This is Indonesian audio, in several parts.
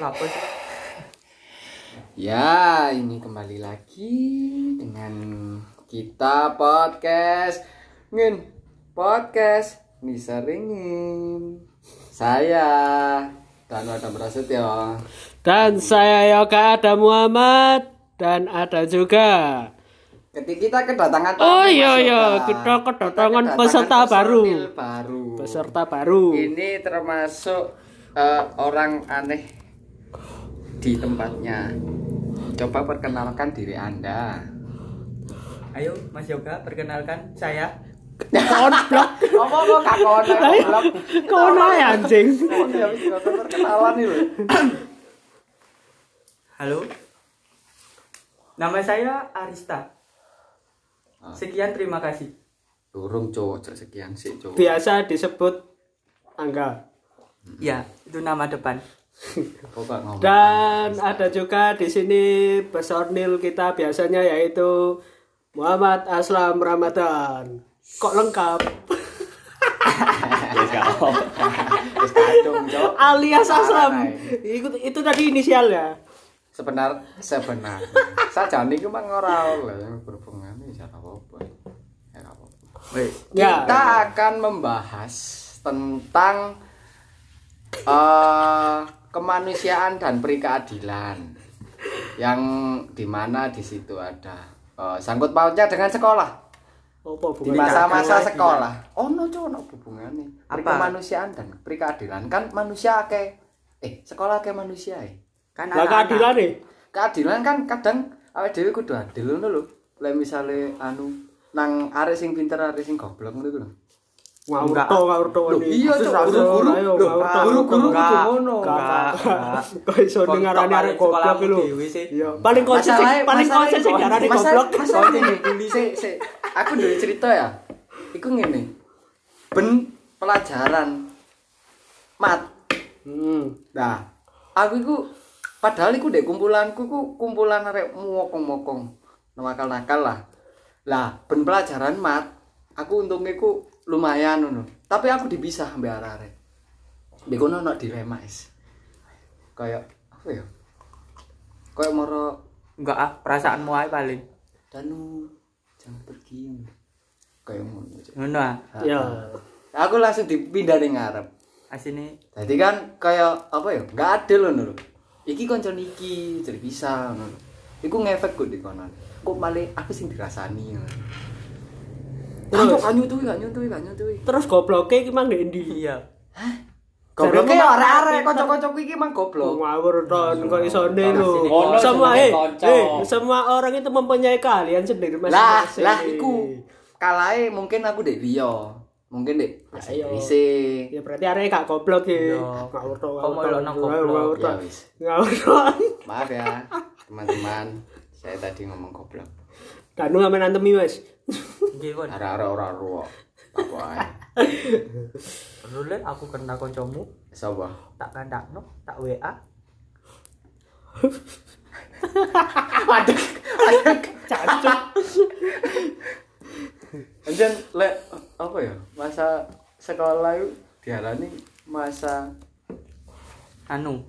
Lapo sih? Ya, ini kembali lagi dengan kita podcast ngin podcast Nisa Ringin. Saya dan ada Prasetyo. Dan saya Yoga ada Muhammad dan ada juga Ketika kita kedatangan tamu, Oh iya iya kita kedatangan Kita peserta personil baru. baru. Peserta baru. Ini termasuk eh, orang aneh di tempatnya. Coba perkenalkan diri Anda. Ayo Mas Yoga perkenalkan saya. Konblok. Kok? Kono ya anjing. Ya wis gak kono perkenalan iki lho. Halo. Nama saya Arista. Ah. Sekian terima kasih. Durung cowok sekian sih cowok. Biasa disebut Angga. Ya, itu nama depan. Dan ada juga di sini personil kita biasanya yaitu Muhammad Aslam Ramadan. Kok lengkap? Alias Aslam. Itu, itu tadi inisialnya. Sebenar sebenarnya. Saja niku mah ora oleh berhubungan ya ora apa-apa. Ya apa-apa. Wes. Ya. Kita akan membahas tentang eh kemanusiaan dan perikeadilan yang di mana di situ ada eh, sangkut pautnya dengan sekolah Apa di masa-masa sekolah. Oh no cowok no hubungannya. Apa? Kemanusiaan dan perikeadilan kan manusia ke eh sekolah ke manusia eh. Kan Lah keadilan nih. Keadilan kan kadang awake dhewe kudu adil ngono lho. Misale anu nang arek sing pinter arek sing goblok ngono lho. Ngawur Enggak. to, ngawur to Loh, ini. iya, Cok. Guru-guru. guru-guru kudu ngono. Enggak. Enggak. Kok iso dengarane arek goblok lho. Iya, paling konsisten Masalahnya- paling konsisten sing masalah- goblok. Masalah ini, sik sik. Aku duwe cerita ya. Iku ngene. Ben pelajaran mat. Hmm. Nah, aku iku padahal iku dek kumpulanku ku kumpulan arek mokong-mokong. Nakal-nakal lah. Lah, ben pelajaran mat, aku untungnya ku lumayan ngono. Tapi aku dipisah ambek arek-arek. Mbek kono ono dilema is. Kayak apa ya? Kayak moro Enggak ah, perasaanmu aja paling. Danu jangan pergi. Kayak ngono. Ngono ah. Ya. Aku langsung dipindah ning ngarep. Asine Jadi kan kayak apa ya? Enggak adil ngono lho. Iki kanca niki jadi bisa ngono. Iku ngefek kok di kono. Kok malah aku sing dirasani ngono. Terus? Gak nyutui, gak nyutui, gak nyutui. Terus gobloknya iki mang ndek ndi? iya. Gobloknya Jaremu arek-arek mah- kanca-kancaku iki mang goblok. Ngawur ton kok isone lho. Ono Semua eh, eh, semua orang itu mempunyai kalian sendiri Lah, masing-masing. lah iku kalae mungkin aku dek liya. Mungkin dek bahasa Ayo. Inggris. Ya berarti arek gak goblok ya. Iya. Ngawur to. Goblok? Ngawur to. Ya wis. Ngawur ton. Maaf ya, teman-teman. Saya tadi ngomong goblok. Danu ngamen antemi wis. Nggih kon. Ara-ara ora. Apa ae. Rulen aku kena kancamu, Sapa? tak kandakno, tak WA. Waduh. Cancuk. Anjen lek apa ya? Masa sekolah itu diarani masa Anu.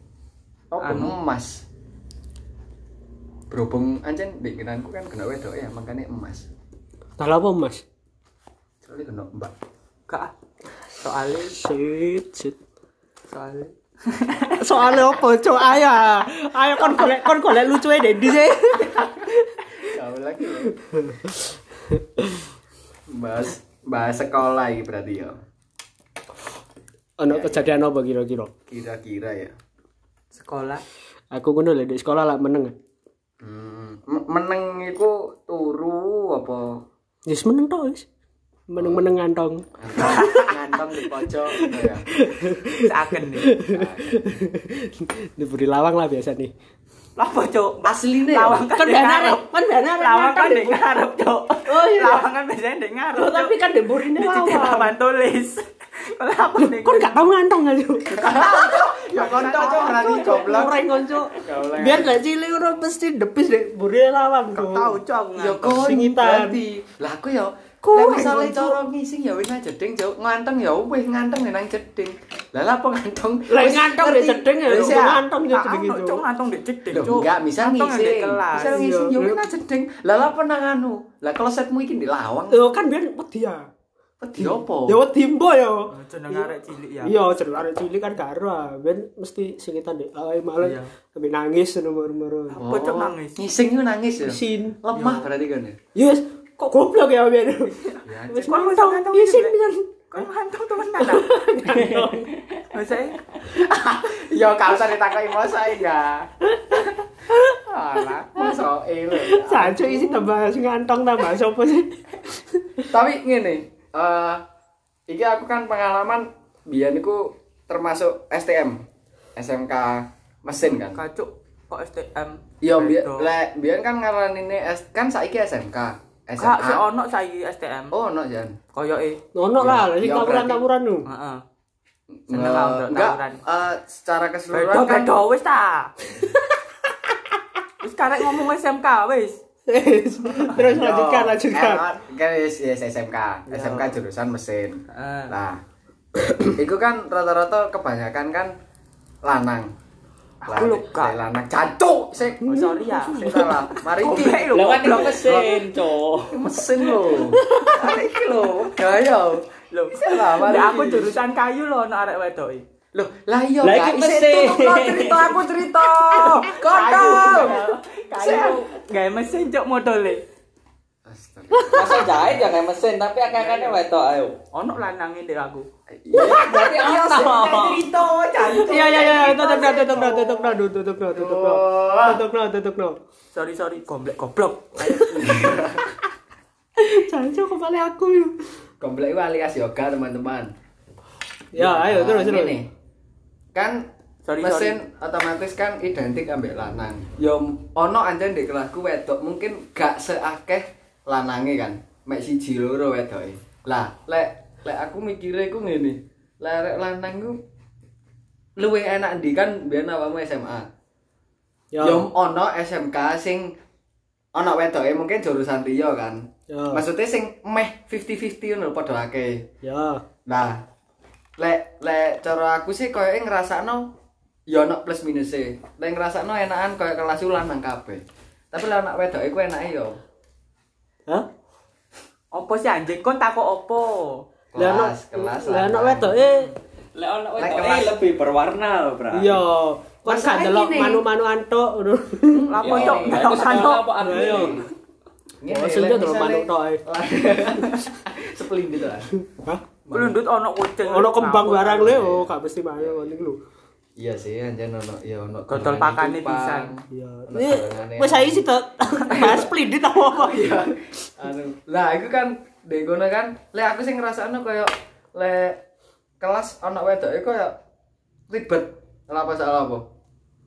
apa Anu. emas. Berhubung anjen pikiranku kan kena wedok ya, makanya emas. Dalah apa, Mas? Soalnya kena mbak. Gak ah. Soalnya Sit, sit. soalnya Soalnya apa, Cok? Ayo. Ayo kon golek kon golek lucuke ndek ndi sih? Kau lagi ya. Bahas bahas sekolah ini berarti ya. Ono kejadian apa kira-kira? Kira-kira ya. sekolah Aku ngono lho di sekolah lah meneng. Hmm, meneng iku turu apa Wis meneng to wis. Meneng-meneng ngantong. ngantong di pojok gitu ya. seakan nih Diberi lawang lah biasa nih. Apa cok? Asline Lawang ya. kan Kan di ngarep. kan benar. Lawang kan di ngarep cok. Oh, iya. Lawang kan biasanya di ngarep. Tapi kan di titik lawang. papan tulis. Kalau apa nih? Kon gak tau ngantong aja. Ya konco cok berarti goblok. Orang konco. Biar gak cilik ora mesti depis dek burine lawang tuh. Tahu cok aku Ya ngantong. kon Singitan. berarti. Lah aku ya Lah misale cara ngising ya wis nang jeding jauh nganteng ya wis nganteng nang jeding. Lah apa ngantong? Lah Wis ngantong deh cedeng ya, Wis ya. ngantong ya Ah, ono, itu. Cuk, ngantong di Loh, Cuk. enggak Ngantong di ngising. kelas. Bisa ngising Iya. yo kena cedeng. Lah lah apa nang anu? Lah klosetmu iki di lawang. Yo kan biyen wedi ya. Wedi opo? Ya wedi mbo ya. Jeneng arek cilik ya. Iya, jeneng arek cilik kan karo. ah. Ben mesti singitan dek awake malah Iya. sampe nangis nomor-nomor. Apa, Cuk, nangis? Ngising yo nangis ya. Isin. Lemah berarti kan ya. Yes, kok goblok ya Ben. Ya, Wis Kok isin gitu, pisan. Kok ngantong temenan ah? Maksudnya Yo gak usah ditakoki mosok ya. Alah, mosok e lho. Sancu isi tambah sing ngantong tambah sopo sih? Tapi ngene, eh iki aku kan pengalaman biyen iku termasuk STM, SMK mesin kan. kacuk kok STM. Iya, lek biyen kan ngaranine S kan saiki SMK. Kak, si SMA. ono saiki STM. Oh, no Jan. Koyoke. Nono lah, lah sing Ya, berarti- tawuran-tawuran nu. Heeh. Nge- Seneng aku Enggak, tawuran. eh, secara keseluruhan kan beda wis ta. Wis karek ngomong SMK wis. Terus lanjutkan, lanjutkan. Guys, yes, SMK. Ya. SMK jurusan mesin. Nah, itu kan rata-rata kebanyakan kan lanang. Aku lho, Kak. lanang jancuk sik. Oh, sorry ya. Sik salah. Mari iki lho. Kan mesin, Cok. mesin lho. Mari iki lho. Gaya. Lho, Salah, aku jurusan kayu lho ono arek wedoki. Loh, lah iya Lah, Kak. iki mesin. lo cerita aku cerita. Kontol. Kayu. Gawe mesin modele. Astaga. Masa jahit ya kayak mesin, tapi akak-akaknya wedok ayo. Ono lanange ndek aku. Iya, Berarti ono. Cerita jancuk. Iya iya iya, tutup no, tutup no, tutup no, tutup no, tutup no. Tutup no, tutup no. Sorry sorry goblok goblok. Sancu kepala aku yuk. Komplek itu alias yoga teman-teman. Ya, ayo terus terus. Kan Sorry, mesin otomatis kan identik ambek lanang. Yo ono anjen di kelasku wedok mungkin gak seakeh lanange kan. Mek siji loro wedoke. Lah, lek lek aku mikire iku ngene. Lek lanang ku luwih enak ndi kan biyen awakmu SMA. Ya. Yo ono SMK sing ono wedoke mungkin jurusan Rio kan. Ya. Maksudnya sing meh 50-50 ngono padha akeh. Ya. Nah, lek lek cara aku sih koyoke ngrasakno ya ono plus minus e. Lek ngrasakno enakan koyo kelas ulan nang kabeh. Tapi lek anak wedok iku enake yo Hah? Opo sih anjing kon takok opo? Lah ono kelas kelas. Lah wedoke Lah ono Lek wedok kelas- lebih berwarna loh, Bro. iya, kon gak delok manu-manu antuk ngono. Lapo melok sekolah manuk. apa aku Ayo. Ngene, lek delok manuk tok ae. Sepelindit lah. Hah? Pelundut ono kucing. Ono kembang barang le, oh gak mesti ngono iku lho. Iya sih, anjen ono ya ono. Gunane pakane pisan. Iya. Ono wis saiki sih bahas splendid apa apa. Iya. Anu, lah iku kan ndek kono kan lek aku sing ngrasakno koyo lek kelas ana wedoke koyo ribet. Lah apa salah apa?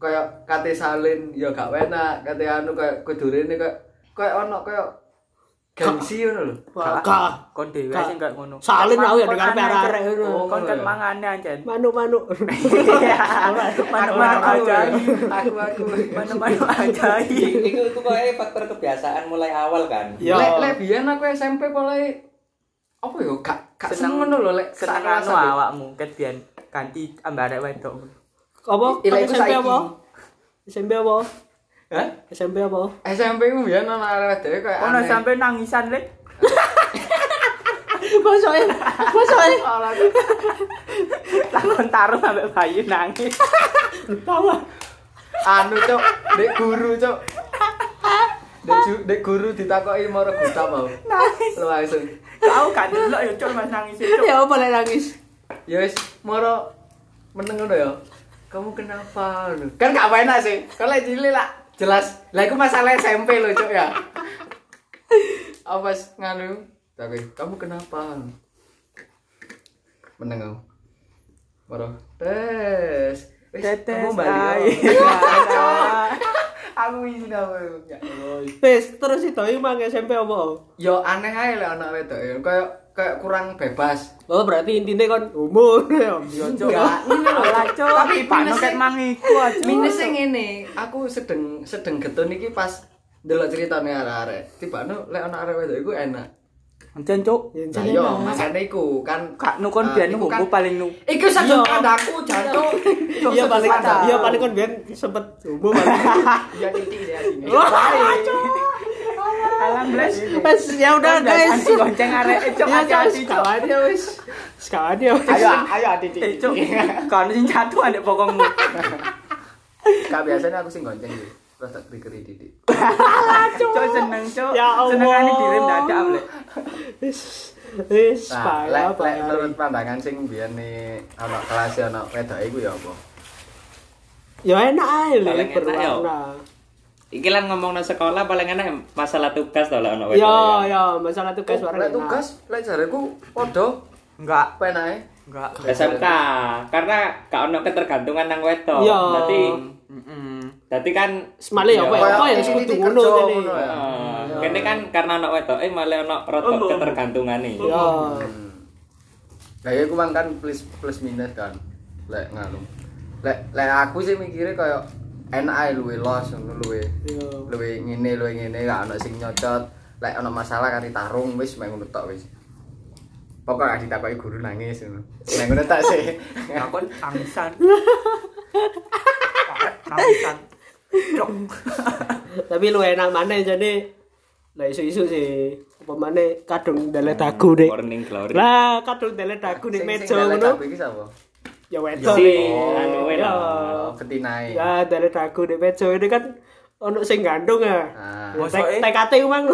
Koyo kate salin ya gak enak, kate anu koyo kudurene koyo koyo ono koyo gengsi ngono lho. Gak. Kon dhewe sing gak ngono. Salin aku ya arek-arek Cen. ngono. Kon kan iya. mangane anjen. Manuk-manuk. Manuk-manuk Aku, aja. Aku aku. Manuk-manuk aja. Iku iku kok faktor kebiasaan mulai awal kan. Ya. Lek lek biyen aku SMP mulai apa ya gak gak seneng ngono lho lek seneng anu awakmu ket biyen ganti ambare wedok. Apa? Iku SMP apa? SMP apa? Hah? SMP apa? SMP ku biyen ana arek wedoke koyo Ono aneh. sampe nangisan lek. Masoke. Masoke. Takon taruh bayi nangis. Tahu. ah. anu cok dek guru cok dek, ju- dek guru ditakoki moro guta mau Nangis. lu langsung Kau kan delok ya cok mas nangis cok. Ya apa lek nangis? ya wis moro meneng ngono ya kamu kenapa kan gak enak sih kalau cilik lah jelas. Lah itu masalah SMP lo cok ya. Apa nganu tapi kamu kenapa? Meneng kamu moro tes. Wis, Tetes kamu balik aku izin apa ya terus itu emang SMP apa? Yo aneh ae lek anak wedok ya. Kayak kayak kurang bebas. Oh, berarti intinya kan umur ya. Ini. Alah cok. Tapi pano ket mangiku aja. Minusnya ngene, aku sedeng sedeng getun iki pas delok ceritane arek-arek. Tibane lek anak arek wedok iku enak. Encen cuk. Ya, Lah jadi yo, enak. masane iku kan Kak nu kon Ah, biyen iku nu kan- paling nu. Iku sadung Iya. kandaku jancuk. Iya paling iya paling kon biyen sempet umum paling. Iya titik ya sini. Alam bles. Wes ya udah guys. Gonceng arek Ya hati-hati guys, cuk. kawan ya wis. Sekawan ya wis. Ayo ayo titik. Eh cuk, kan sing jatuh bokongmu. Kak biasanya aku sing gonceng iki. Terus tak keri titik. Cuk seneng cuk. Ya Allah. Senengane direm dadak lek. Wis wis Nah, lek lek payah. menurut pandangan sing biyen nih ana kelas ana wedok iku ya apa? Ya enak ae ya. berwarna. Iki lan ngomong nang sekolah paling enak masalah tugas to lah ono Ya ya masalah tugas Oh, bareng. Lek tugas lek jareku padha Enggak, penake. enggak. SMK karena gak ono ketergantungan nang wedok. Iya. Dadi Heeh. dadi kan Semale ya apa ya apa ya Kayak kudu titik ngono ya. Heeh. Kene kan karena ono wedok eh malah ono rotok ketergantungane. Ya. Ya aku mang kan plus plus minus kan. Lek nganu. Lek lek aku sih mikirnya kayak enak ae luwe los ngono luwe. Ya. Luwe ngene luwe ngene gak ono sing nyocot. Lek ono masalah kari tarung wis mek ngono tok wis. Pokoknya ditakoki guru nangis ngono. Nek ngono tak sih. Aku tangisan. Tangisan. Cuk. Tapi lu enak mana jadi lah isu-isu sih apa mana kadung dalet aku deh Morning glory. lah kadung dalet aku di Sing- meja ngono aku iki sapa? Ya wedok Si, anu, ya wedok. Oh, betinae. ya dalet aku di meja ini kan ono sing gandung ya Ah. TKT umang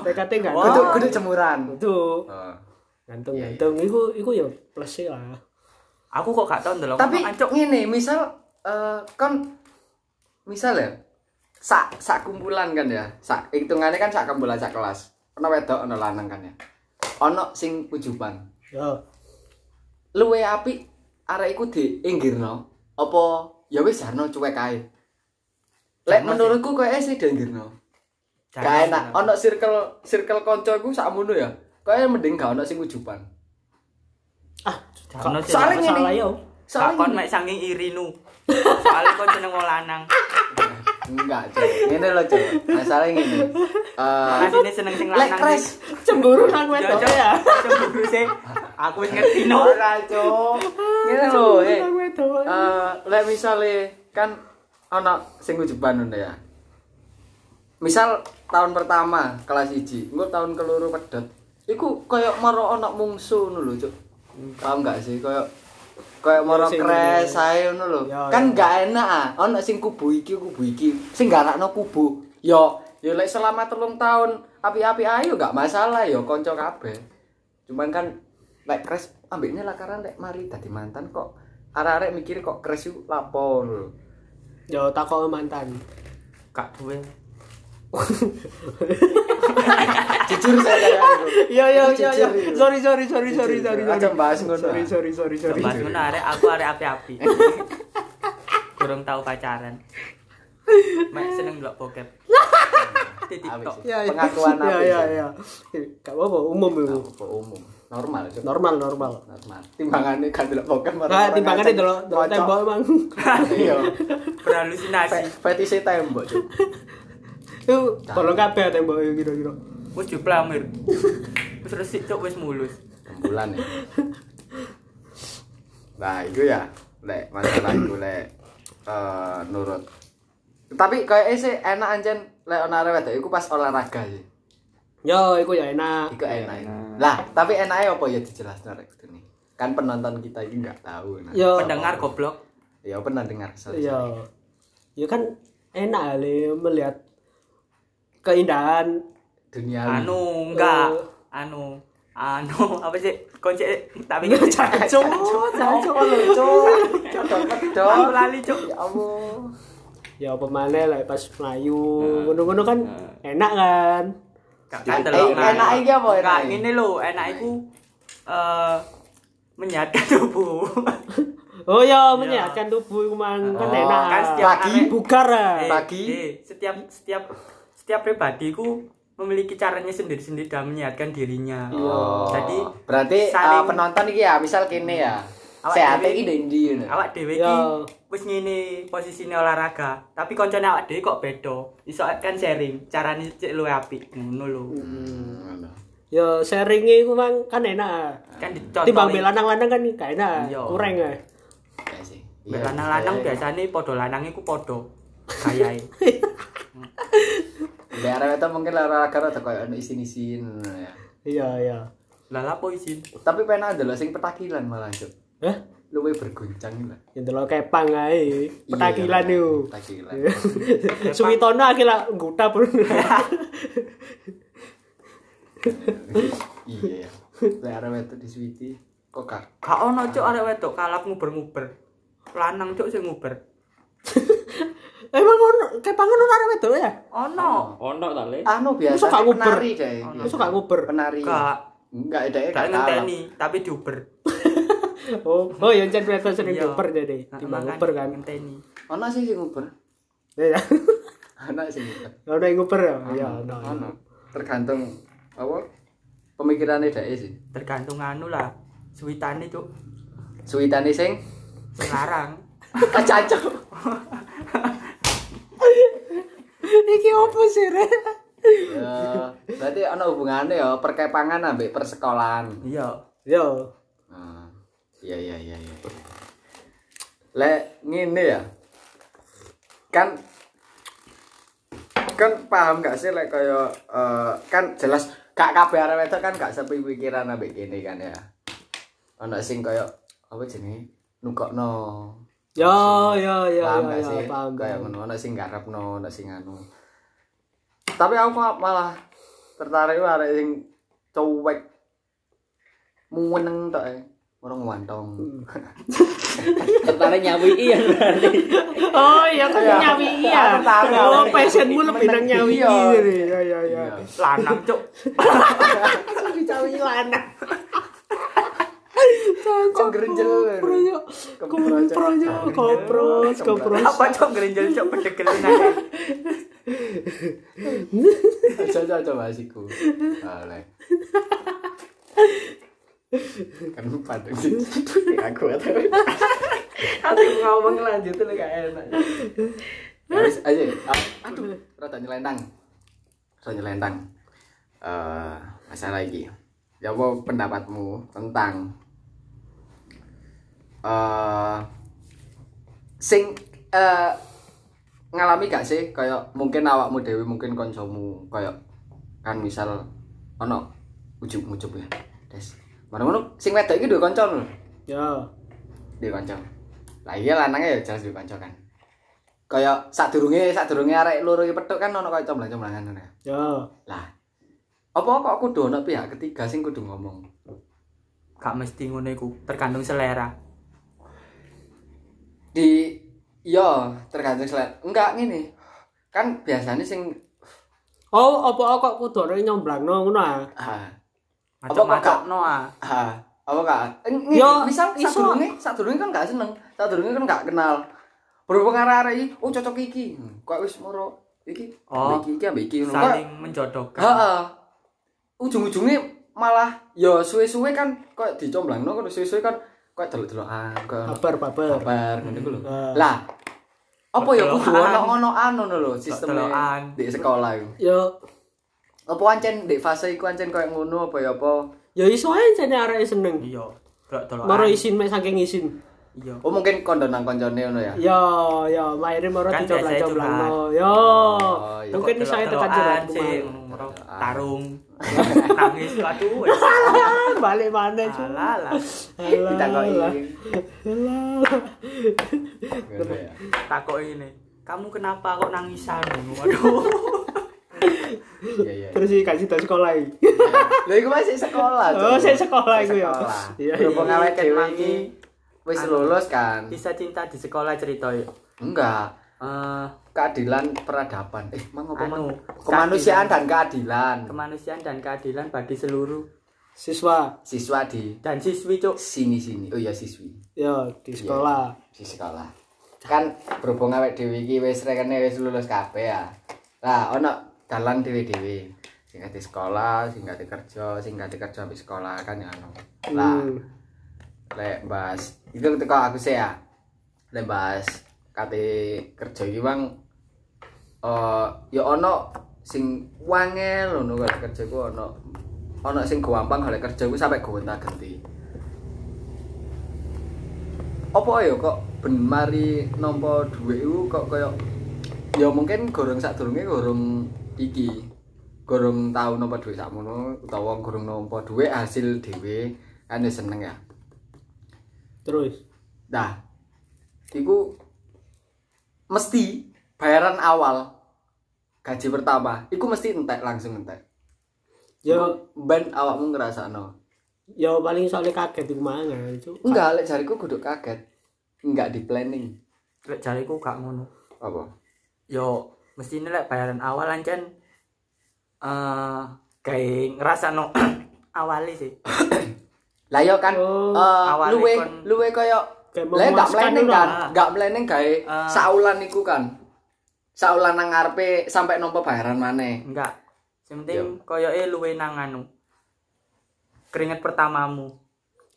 TKT gandung Kudu kudu jemuran. itu Oh. gantung Iya, iya. gantung iku iku ya plus sih lah Aku kok gak tau ndelok. Tapi Ancuk. ngene, misal eh kan misal ya sak sak kumpulan kan ya. Sak hitungannya kan sak kumpulan sak kelas. Ono wedok ono lanang kan ya. Ono sing ujuban. ya Luwe apik arek iku dienggirno apa ya wis jarno cuek ae. Lek Jarno menurutku koyo sih dienggirno. Gak Jangan. enak. Ono circle circle kanca iku sakmono ya. Koyo mending gak ono sing ujuban. Jarno sih. Soalnya ngene. masalah ya Sak kon Soalnya mek saking iri nu. Soalnya kon seneng lanang. enggak, Cok. Ngene lho, Cok. Masalah ngene. Eh Asine seneng sing lek lanang. crash cemburu nang wedok ya Cemburu sih. Aku wis ngerti no. Ora, Cok. Ngene lho, eh. nang wedok Eh, lek misale kan ana sing ujuban ngono ya. Misal tahun pertama kelas 1, engko tahun keloro pedot. Iku koyo maro ana mungsu ngono lho, Cuk. Paham gak sih koyo koyo maro sing- crash ae ngono lho. Ya, Kan ya. gak enak ah, ana sing kubu iki kubu iki. Sing garakno kubu. Yo, yo lek selama telung tahun api-api ayo gak masalah yo kanca kabeh. Cuman kan lek crash ambeknya lakaran lek mari dadi mantan kok arek-arek mikir kok crash iku lapo ngono lho. yo takok mantan Gak duwe. Jujur saya gitu. Iya iya iya iya. jujur itu. Sorry sorry sorry sorry sorry. aja bahas ngono. Sorry sorry sorry sorry. Coba ngono arek aku arek api-api. Kurang tahu pacaran. Mek seneng ndelok bokep. Di TikTok. Iya iya. Pengakuan Iya apa iya sih? iya. Gak apa-apa umum itu. Apa umum normal. Normal normal. normal timbangannya kan delok pokok Nah, timbangannya delok delok tembok emang. iya Berhalusinasi. Fe- fetise tembok Cuk. Itu bolong kabeh tembok kira-kira. Wis diplamir. Wis resik cok wis mulus. bulan ya nah itu ya lek masalah itu lek eh, nurut tapi kayak sih enak anjen lek ana arek wedok iku pas olahraga sih Yo, iku ya enak. iku enak lah tapi enaknya apa ya dijelasno rek nih kan penonton kita ini nggak tahu nah. Yo. Pendengar goblok. ya pernah dengar sorry, Iya. sorry. Ya kan enak kali melihat keindahan dunia Anu enggak. Oh. Anu anu apa sih kunci tapi Jancuk, jancuk lho, Cuk. Aku lali cok. ya Allah Ya apa maneh lah pas melayu ngono-ngono kan enak kan. Gak kan Eh, enak iki apa enak ngene lho, enak iku eh menyehatkan tubuh. Oh ya menyehatkan tubuh iku man kan Oh, enak. kan setiap Pagi, bugar ah. Pagi. eh, setiap setiap setiap pribadi ku memiliki caranya sendiri-sendiri dalam menyehatkan dirinya. Oh, Jadi berarti saling- uh, penonton iki ya, misal kene ya. Awak Sehat iki ndi ngono. awak dhewe iki wis ngene posisine olahraga, tapi koncone awak dhewe kok beda. Iso kan sharing, carane cek luwih apik ngono lho. Hmm. Ya sharingnya iku mang kan enak. Kan dicontoh. Timbang lanang-lanang kan gak enak. Iya. Kurang ya. Ya sih. Lanang-lanang biasanya podo lanang iku podo. Kayae. Mbak arek itu mungkin olahraga rada koyo ono isin-isin ngono ya. Iya, iya. Lah lapo isin? Tapi pena adalah sing petakilan malah, Cuk. Hah? Luwe berguncang lah. Ya delok kepang ae. Petakilan Iya, yo. Petakilan. Suwitono akhirnya ngutap. Iya. Lek arek itu di Switi kok gak Gak ono cuk arek wedok kalap nguber-nguber. Lanang cuk sing nguber. Emang ono kepangan ono arek wedok ya? Ono. Ono ta le? anu biasa gak nguber? Masa gak nguber? Penari. Gak Enggak ada gak ngenteni tapi diuber. Oh, oh ya jan sering Iya. nguber jadi. Timbang nguber kan. Ngenteni. Ono sih sing nguber. Iya. Ono sing nguber. Ono yang nguber ya? Iya, ono. Ono. Tergantung apa pemikirannya dhek sih. Tergantung anu lah. Suwitane cuk. Suwitane sing Sekarang. kacacok. Iki opo sih, Re? Ya, berarti ono hubungannya ya perkepangan ambek persekolahan. Iya. Yo. Nah, iya iya iya iya. Lek ngene ya. Kan kan paham gak sih lek kaya eh, kan jelas gak kabeh arek wedok kan gak sepikiran ambek kene kan ya. Ono sing kaya apa jenenge? Nukokno. Yo, yo, yo, paham yo, gak yo, sih? paham. Kayak ngono ono sing garapno, ono sing anu. Tapi aku ma- malah tertarik arek sing cuek. Muweneng tok e. Orang wantong. Tertarik nyawi iya berarti. Oh, iya kan Iya. nyawi iya. Tertarik. Oh, passionmu lebih nang nyawi Iya. iya. Iya, iya, iya. Lanang cuk. Dicawi lanang. Kok gerenjel. Proyo. Proyo, kopros, kopros. Apa cuk gerenjel cuk pedegelin. Aja aja aja masiku. Oleh. Kan padang sih. Aku atau Aku ngomong lanjut tuh gak enak. Ya aja. Aduh, rada nyelentang. Rada nyelentang. Eh, masalah iki. Ya apa pendapatmu tentang eh sing eh ngalami gak sih? Kayak mungkin awakmu dewi mungkin koncomu kayak kan misal ono ujub-ujub ya. Des. Bareng ngono sing wedok duwe kanca lho. Yo. duwe kanca. Lah iya lanangnya ya jelas duwe kanca kan. Kayak sadurunge sadurunge arek loro iki petuk kan ono kayak comblang-comblangan ngono ya. Yo. lah apa kok kudu ono pihak ketiga sing kudu ngomong? Gak mesti ngono iku, tergantung selera. Di iya tergantung selera enggak ngene. Kan biasanya sing Oh, apa kok kudu ora nyomblangno ngono ah. ah Macam-macam no ah. apa kak eh, ngene, Ya, misal sadurunge sadurunge kan gak seneng. Sadurunge kan gak kenal. Berhubung arek-arek iki oh cocok iki. Hmm, kok wis moro? Iki Oh, iki iki ambek iki ngono. Kok- Saling menjodohkan. Heeh. Ujung-ujungnya malah ya suwe-suwe kan kok dicomblangno kok suwe-suwe kan kok delok-delokan kok Babar, babar. kabar ngono iku lho. Ah. Lah apa ya kudu Delok-delokan. ono ono anu ngono lho sistemnya Delok-delokan. di sekolah iku. Yo. Apa ancen di fase iku ancen koyo ngono apa ya apa? Ya iso ae jane arek seneng. Iya. Delok-delokan. Maro isin mek saking isin. Iya. Oh mungkin kondo nang koncone ngono ya. Yo, yo, maire maro Kan dicomblang-comblangno. Yo. Oh, iya. Mungkin iso ae tekan moro tarung. Nangis aduh. wes. Balik mana cuy? Alah lah. Kita kok Alah. ini. Alah. Ngono ya. Takok ini. Kamu kenapa kok nangisan? Waduh. Iya iya. Terus iki kasih tas sekolah iki. Lha iku masih sekolah. Oh, saya sekolah iku ya. Sekolah. Iya, Berhubung iya. awake dhewe wis Anu. lulus kan. Kisah cinta di sekolah cerita ya. Enggak. Eh, keadilan peradaban eh mang apa Anu, kemanusiaan dan keadilan kemanusiaan dan keadilan bagi seluruh Siswa siswa di dan siswi cuk. sini sini oh iya siswi yo di sekolah. di sekolah kan berhubung awake dhewe iki wis rekene wis lulus kabeh ya lah ono dalan dhewe-dhewe sing di sekolah sing gak kerja sing gak kerja habis sekolah kan ya ono lah Hmm. Lek bahas itu ketika aku sih ya lek bahas kate kerja iki bang eh ya ono sing wangel ngono kerja ku ono ana sing gampang golek kerja kuwi sampe gonta-ganti. Apa ya kok ben mari nampa dhuwit iku kok kaya ya mungkin gorong sadurunge gorong iki. Gorong tau nampa dhuwit sakmono utawa gorong nampa dhuwit hasil dhewe ya seneng ya. Terus. Nah, iku mesti bayaran awal gaji pertama, iku mesti entek langsung entek. Yo ben awakmu ngrasakno. yo paling soalnya kaget iku mangan, Cuk. Enggak, lek jariku kudu kaget. Enggak di planning. Lek jariku gak ngono. Apa? Yo mesti lek bayaran awal ancen eh kayak ngerasa no awali sih. Lah yo kan Oh, eh, awalnya luwe kon- luwe kaya Kayak lah enggak memuaskan planning kan, enggak planning gawe Ah. saulan iku kan. Saulan nang ngarepe sampai nompo bayaran maneh. Enggak. Yang penting koyoke luwe nang anu. Keringet pertamamu.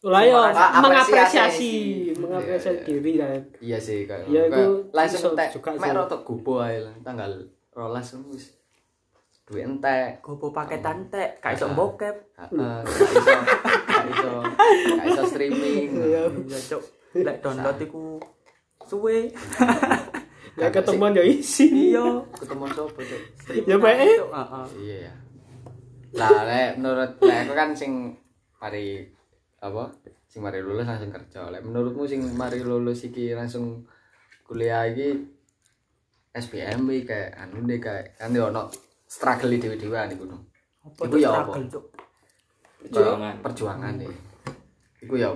Lah yo mengapresiasi, apresiasi. mengapresiasi Iya, diri kan. Iya sih kayak. Ya, kayak iku langsung iso entek. juga Mek rotok gubo ae lah, tanggal 12 wis. Duit entek. Gopo paketan tek, gak iso Ah. bokep. Heeh, gak iso, gak iso, streaming. Iya. Iya, Cuk. Lek download iku suwe. Ya ketemuan yo isi. Iya. Ketemu sopo, Cuk? Ya, bae. Iya ya. Lah, lek menurut lek aku kan sing mari apa? Sing mari lulus langsung kerja. Lek menurutmu sing mari lulus iki langsung kuliah iki SBM iki kayak anu deh kayak kan ono struggle dhewe-dhewe iku no. Apa Iku ya struggle, apa? Perjuangan. Perjuangan deh. Iku ya?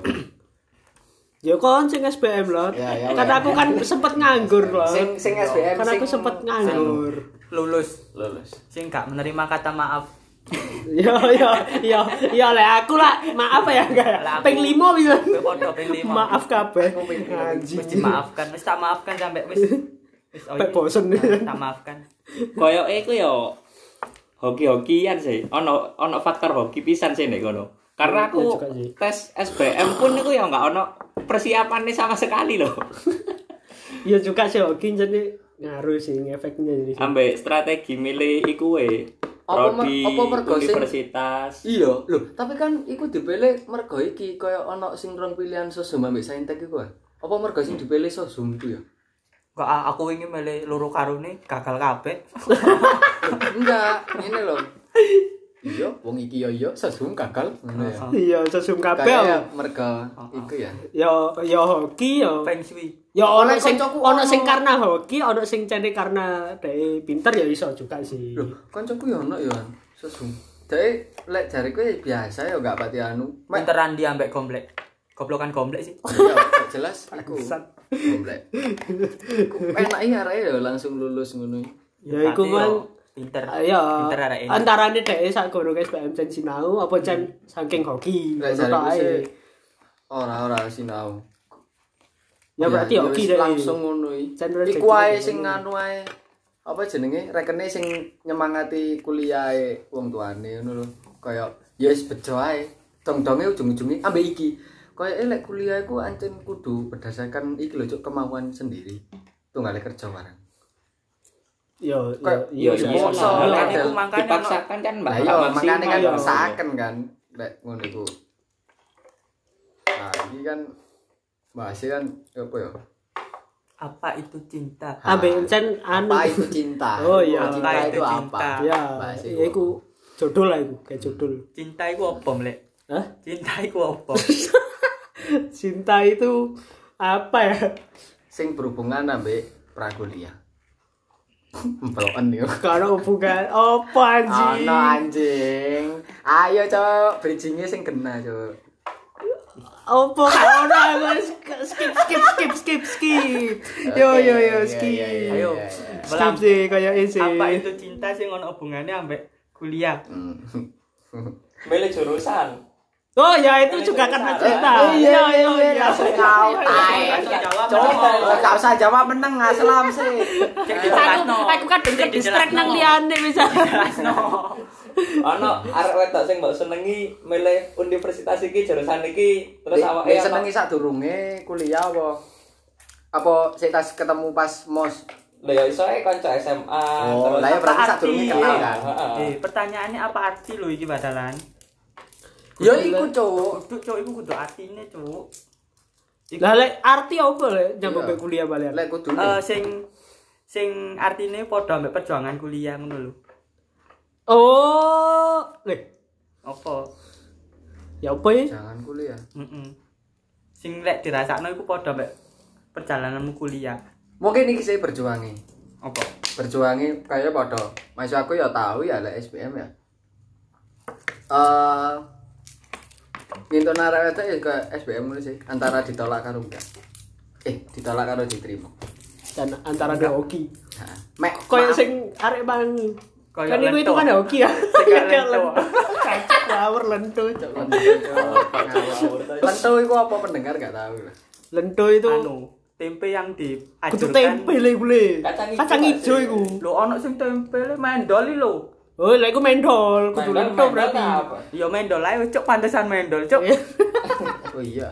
Ya kon sing SBM lho. Ya, ya, Kan ya. aku kan sempet nganggur lho. Sing sing SBM Kan aku sempet nganggur. Lulus. lulus. Sing gak menerima kata maaf. Ya ya ya ya lek aku lah maaf ya enggak. Ping 5 bisa. Podo ping lima. Maaf kabeh. Wis dimaafkan, wis tak maafkan sampai wis wis oh ini, bosen. tak maafkan. Koyoke iku yo hoki-hokian sih. Ono ono faktor hoki pisan sih nek kono. Karena Ya aku sih. tes SBM pun iku ya enggak ono persiapannya sama sekali loh. Ya juga sih hoki jadi ngaruh sih efeknya jadi. Ambek strategi milih iku we. Prodi universitas. Iya, lho, tapi kan iku dipilih mergo iki kaya ana sing rong pilihan sosum ambek saintek iku. ah. Apa mergo sing dipilih sosum iku ya? Kok aku ingin milih loro karune gagal kabeh. Enggak, ini loh. Iya, wong iki ya iya sosum gagal. Ngono ya. Iya sesum kabeh. Mergo iku ya. Ya ya hoki ya. Feng shui. Ya ono Oleh sing ono. sing karena hoki, ono sing cene karena dhek pinter ya iso juga sih. Loh, kancaku ya ono ya sosum. Dek lek jariku ya biasa ya enggak pati anu. Pinteran dia ambek gomblek. Goblokan gomblek sih. ya gak jelas. Komplek. Iku Enak iya arek ya langsung lulus ngono. Ya iku yo pinter. Ayo, Pinter arek ini. antarane dhek sak guru SPM cen sinau apa cen saking hoki. Jariku ae. sih ora-ora sinau. Ya berarti hoki wis dhek. langsung ngono iki. Iku ae sing nganu ae. Apa jenenge? Rekene sing nyemangati kuliahe wong tuane ngono lho. Kaya ya wis bejo ae. Dong-donge ujung-ujunge ambek iki. Kaya lek kuliah iku ancen kudu berdasarkan iki lho kemauan sendiri. Tunggale kerja bareng. Yo Kayak- yo iya, makanya ono- Dipaksakan kan mbak Lah iya, makane kan iya. usahaken kan lek ngono iku. Nah, iki kan bahasnya kan apa ya? apa itu cinta? Ambek cen anu. Apa itu cinta? Oh, iya. Cinta Apa itu itu apa? cinta? Ya, Bahasa ya iku judul lah iku, kayak judul. Cinta iku apa, Mlek? Hah? Cinta iku apa? Cinta itu apa ya? Sing berhubungan ambek prakuliah. Mbloken yo. Kalau hubungan apa anjing? Ono anjing. Ayo, Cok, bridging-e sing kena, Cok. Apa kalau aku skip skip skip skip skip. Yo yo yo skip. iya, iya, Ayo. iya, iya. Skip sih kayak ini. Apa itu cinta sing ono hubungannya ambek kuliah? Hmm. Milih jurusan. Oh ya itu juga karena cinta. Iya iya iya. kau. Tai. Coba, gak usah jawab meneng aslam sih. Aku aku kan denger distract nang liane bisa. Ono arek wedok sing mbok senengi milih universitas iki jurusan iki terus awake senengi sadurunge kuliah apa? Apa sik tas ketemu pas mos? Lah ya iso ae kanca SMA Oh, lah ya berarti sadurunge kenal kan. Eh, pertanyaannya apa arti lo iki badalan? Ya iku cuk. Kudu cuk iku kudu atine cuk. Iku Lah lek arti apa lek nyambung Iya. ke kuliah balian? Lek kudune. eh, sing sing artine padha ambek perjuangan kuliah ngono lho. Oh, leh, Apa? ya apa ya? Jangan kuliah. Heeh. Sing lek dirasakno iku padha ambek perjalananmu kuliah. Mungkin iki sih berjuangi. Apa? Berjuangi kayak padha. Mas aku ya tahu ya lek SBM ya. Eh Ngintun arek wedok ya ke SBM ngono sih, antara ditolak karo enggak. Eh, ditolak karo diterima. Dan antara hoki. Nah, mek Kayak maaf. sing arek bang. Kayak Kan itu itu kan hoki ya. kayak Kayak lento. Cacat ngawur lento. Lento, iku apa pendengar gak tahu lah. Lento itu Anu, tempe yang kudu diajurkan. tempe le. Kacang Kacang ijo iku. Lho ono sing tempe le mendol iki lho. Oh, lah iku mendol, kudu Mendol- lento mendol berarti. apa? Ya mendol ae wis, cuk pantesan mendol cuk. Oh iya.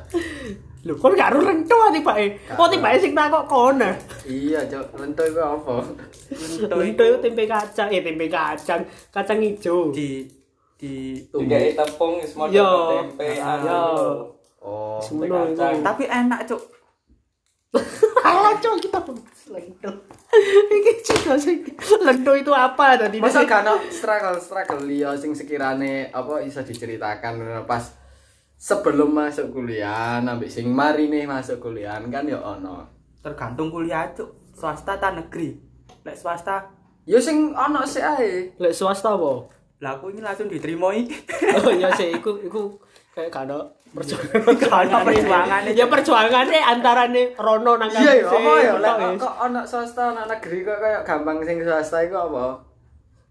Lho, kon gak ero lento ati Pak. Kok tibake sing takok kono. Iya, cok. Lento iku apa? Lento Lento itu tempe kacang, eh tempe kacang, kacang ijo. di di Juga tepung wis model Yo. tempe Ah, anu. yo. Oh. Semono iku. kacang. tapi enak cuk. Alah, cok kita lento. Iki cerita sing lento itu apa tadi? Masa gak ono struggle-struggle liya sing sekirane apa iso diceritakan pas sebelum masuk kuliah, nambah sing mari nih masuk kuliah kan ya ono. Tergantung kuliah cuk. Swasta ta negeri. Lek swasta, Ya sing ono sik ae. Lek swasta apa? lah aku ini langsung diterima iki. Oh iya sih, iku iku kayak gak ada perjuangan. Gak ada perjuangannya. Ya perjuangannya antarane Rono nang Iya ya, apa ya? Lek kok- wis. kok ono swasta ono negeri kok kayak gampang sing swasta iku apa?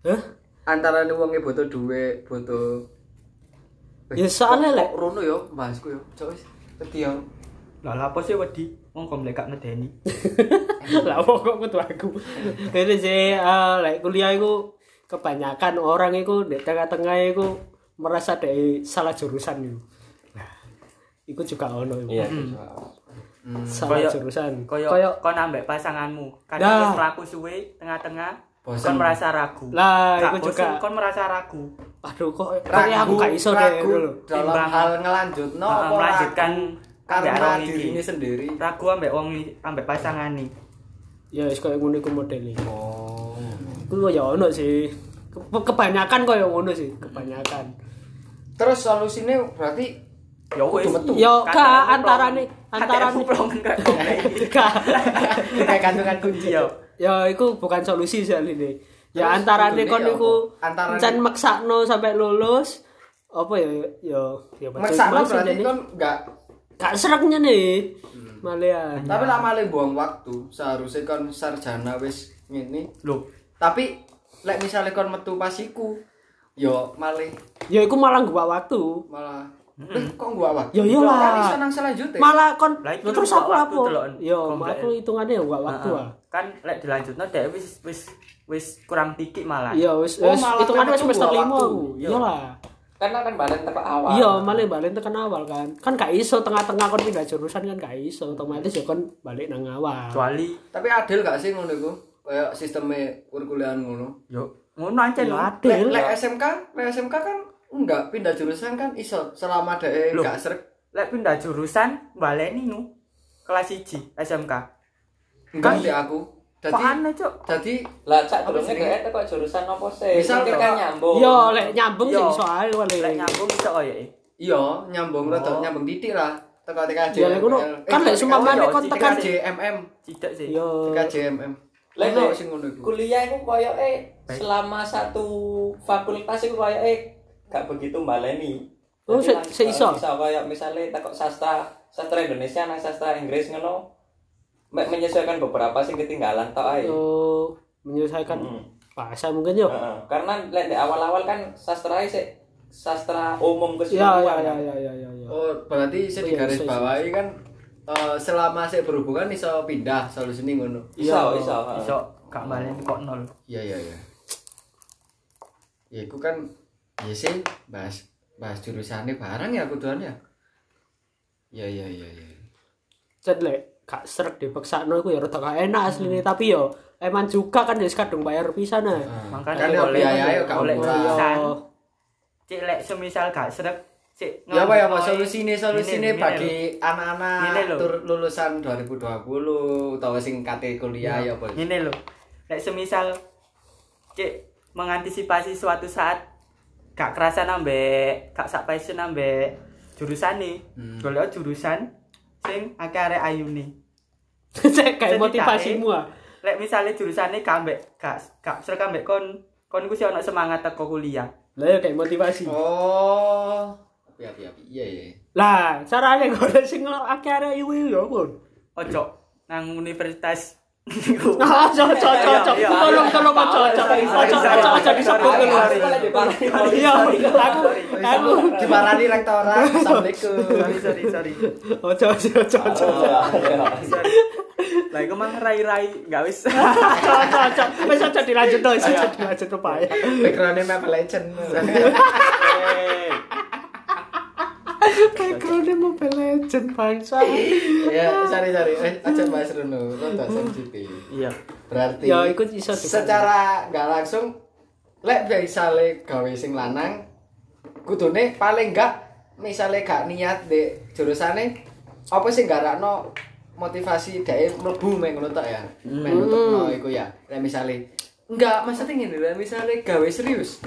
Hah? Antara nih wonge butuh duit, butuh Ya soalnya Kok- lek kok rono yo, bahasku yo. Cok wis. Wedi yo. Lah lah apa sih wedi? Wong kok mlek gak ngedeni. lah pokok kudu aku. Ini sih eh, lek kuliah iku kebanyakan orang iku di tengah-tengah iku merasa dari salah jurusan iku. Nah, iku juga ono iku. Iya. Salah Koyo- jurusan. Koyo Koyo kon ambek pasanganmu. Kadang wis mlaku suwe tengah-tengah Bosen. kon merasa ragu. Lah, bosen, juga. kon merasa ragu. aduh kok kok aku gak iso deh ragu dulu. dalam Timbang- hal ngelanjutno apa melanjutkan ragu karena dirinya sendiri. Ragu ambek wong ambek pasangane. Ya wis koyo ngono iku modele. Oh. Iku ya ono sih. Ke- Kebanyakan koyo ngono sih, kebanyakan. Terus solusinya berarti Ya wis. Yo KTM ka antarane antarane kayak gantungan kunci Iya. Ya iku bukan solusi sih ini. Ya antarane kon ya iku? Antarane- maksakno sampai lulus apa ya ya ya banget sih, berarti kan enggak gak sereknya nih. Malah tapi lama le buang waktu seharusnya kan sarjana wis ngene Loh, tapi lek misalnya kon metu pas iku yo malah ya iku malah gua waktu. malah kok gua waktu Ya iyalah. kan iso nang selanjutnya Malah kon Lah, Lah, terus aku deloken. Yo, Komplek. aku hitungannya ya gua waktu ah. Kan lek dilanjutno dhek wis wis wis kurang pikik malah. Iya, wis Oh, wis malah hitungannya wis semester gua 5 waktu. aku. Iya. Iyalah. Karena kan balen tepak awal. Iya, malah balik tekan awal kan. Kan gak iso tengah-tengah kon pindah jurusan kan gak iso, otomatis ya kon balik nang awal. Kecuali tapi adil gak sih ngono iku kayak sistemnya perkuliahan ngono yo ngono ancen Ya lho. adil. lek SMK lek SMK kan enggak pindah jurusan kan iso selama dhek Loh. gak srek Lek pindah jurusan baleni nu kelas 1 SMK. enggak Kan- di aku jadi aneh, Cuk? jadi Lah cak durunge dhek kok jurusan apa sih? Misal kok- kan nyambung. Yo, lek nyambung sih Yo. ae wale. Lek nyambung iso koyo iki. iya nyambung Oh. rada nyambung titik lah teko TKJ Ya, lek ngono, kan lek seumpamane kon tekan- JMM Tidak sih. Yo. TKJMM Lek sing ngono iku kuliah iku koyoke Baik. selama satu fakultas iku koyoke gak begitu baleni. Oh, se- lang- se iso? Bisa koyo misale takok sastra, sastra Indonesia nang sastra Inggris ngono. Menyesuaikan beberapa sing ketinggalan tok ae. Yo menyelesaikan Mm. bahasa mungkin yo. Heeh. Karena lek di awal-awal kan sastra sik sastra umum Ya keseluruhan. ya ya ya ya ya. ya. oh berarti saya Oh, di iya, garis iso, iso, bawahi kan eh, selama saya berhubungan iso pindah solusinya ngono Iso, Iya. iso. Iso gak baleni kok nol. iya iya iya ya itu kan ya sih bahas bahas jurusannya barang ya kuduan ya iya iya iya iya Cet lek gak seret dipaksakno iku ya rada gak enak asline tapi yo emang juga kan wis kadung bayar pisan nah. Makanya kan ya boleh- biaya ya gak boleh murah jurusan. Yo. Cik lek semisal gak srek Sik, Ya apa ya solusine Ngene, ngene bagi anak-anak lulusan 2020 utawa sing kate kuliah ya apa. Ngene lho. Nek semisal cek mengantisipasi suatu saat gak kerasa nambah gak sak passion nambah jurusane. Hmm. Golek jurusan sing akeh arek ayune. Cek kayak motivasimu ah. Lek misale jurusane gak ambek gak gak serka ambek kon kon ku sih ono semangat teko kuliah. Lah ya kayak motivasi. Oh. Api api api. Iya iya. Lah, carane golek sing akeh arek iku ya pun. Ojo nang universitas Ah, cocok cocok cocok. Tolong tolong cocok cocok. Cocok cocok cocok disebut dulu. Iya, aku aku Diparani rektorat. Assalamualaikum. sorry sorry sorry. ojo ojo ojo. sorry. Lah iku mang rai-rai gak wis. Cocok cocok. Wis aja dilanjut to, wis aja dilanjut to Pak. Backgroundnya Mobile Legend. Backgroundnya Mobile Legend bangsa. ya, sorry sorry. Eh, aja bahas Runo. Rada sensitif. Iya. Berarti Ya ikut iso secara nggak langsung lek misale gawe sing lanang kudune paling enggak misale gak niat di jurusane apa sih garakno motivasi dhek mlebu meng ngono tok ya. Meng nutupno iku ya. Lek misale enggak maksudnya ngene lek misale gawe serius.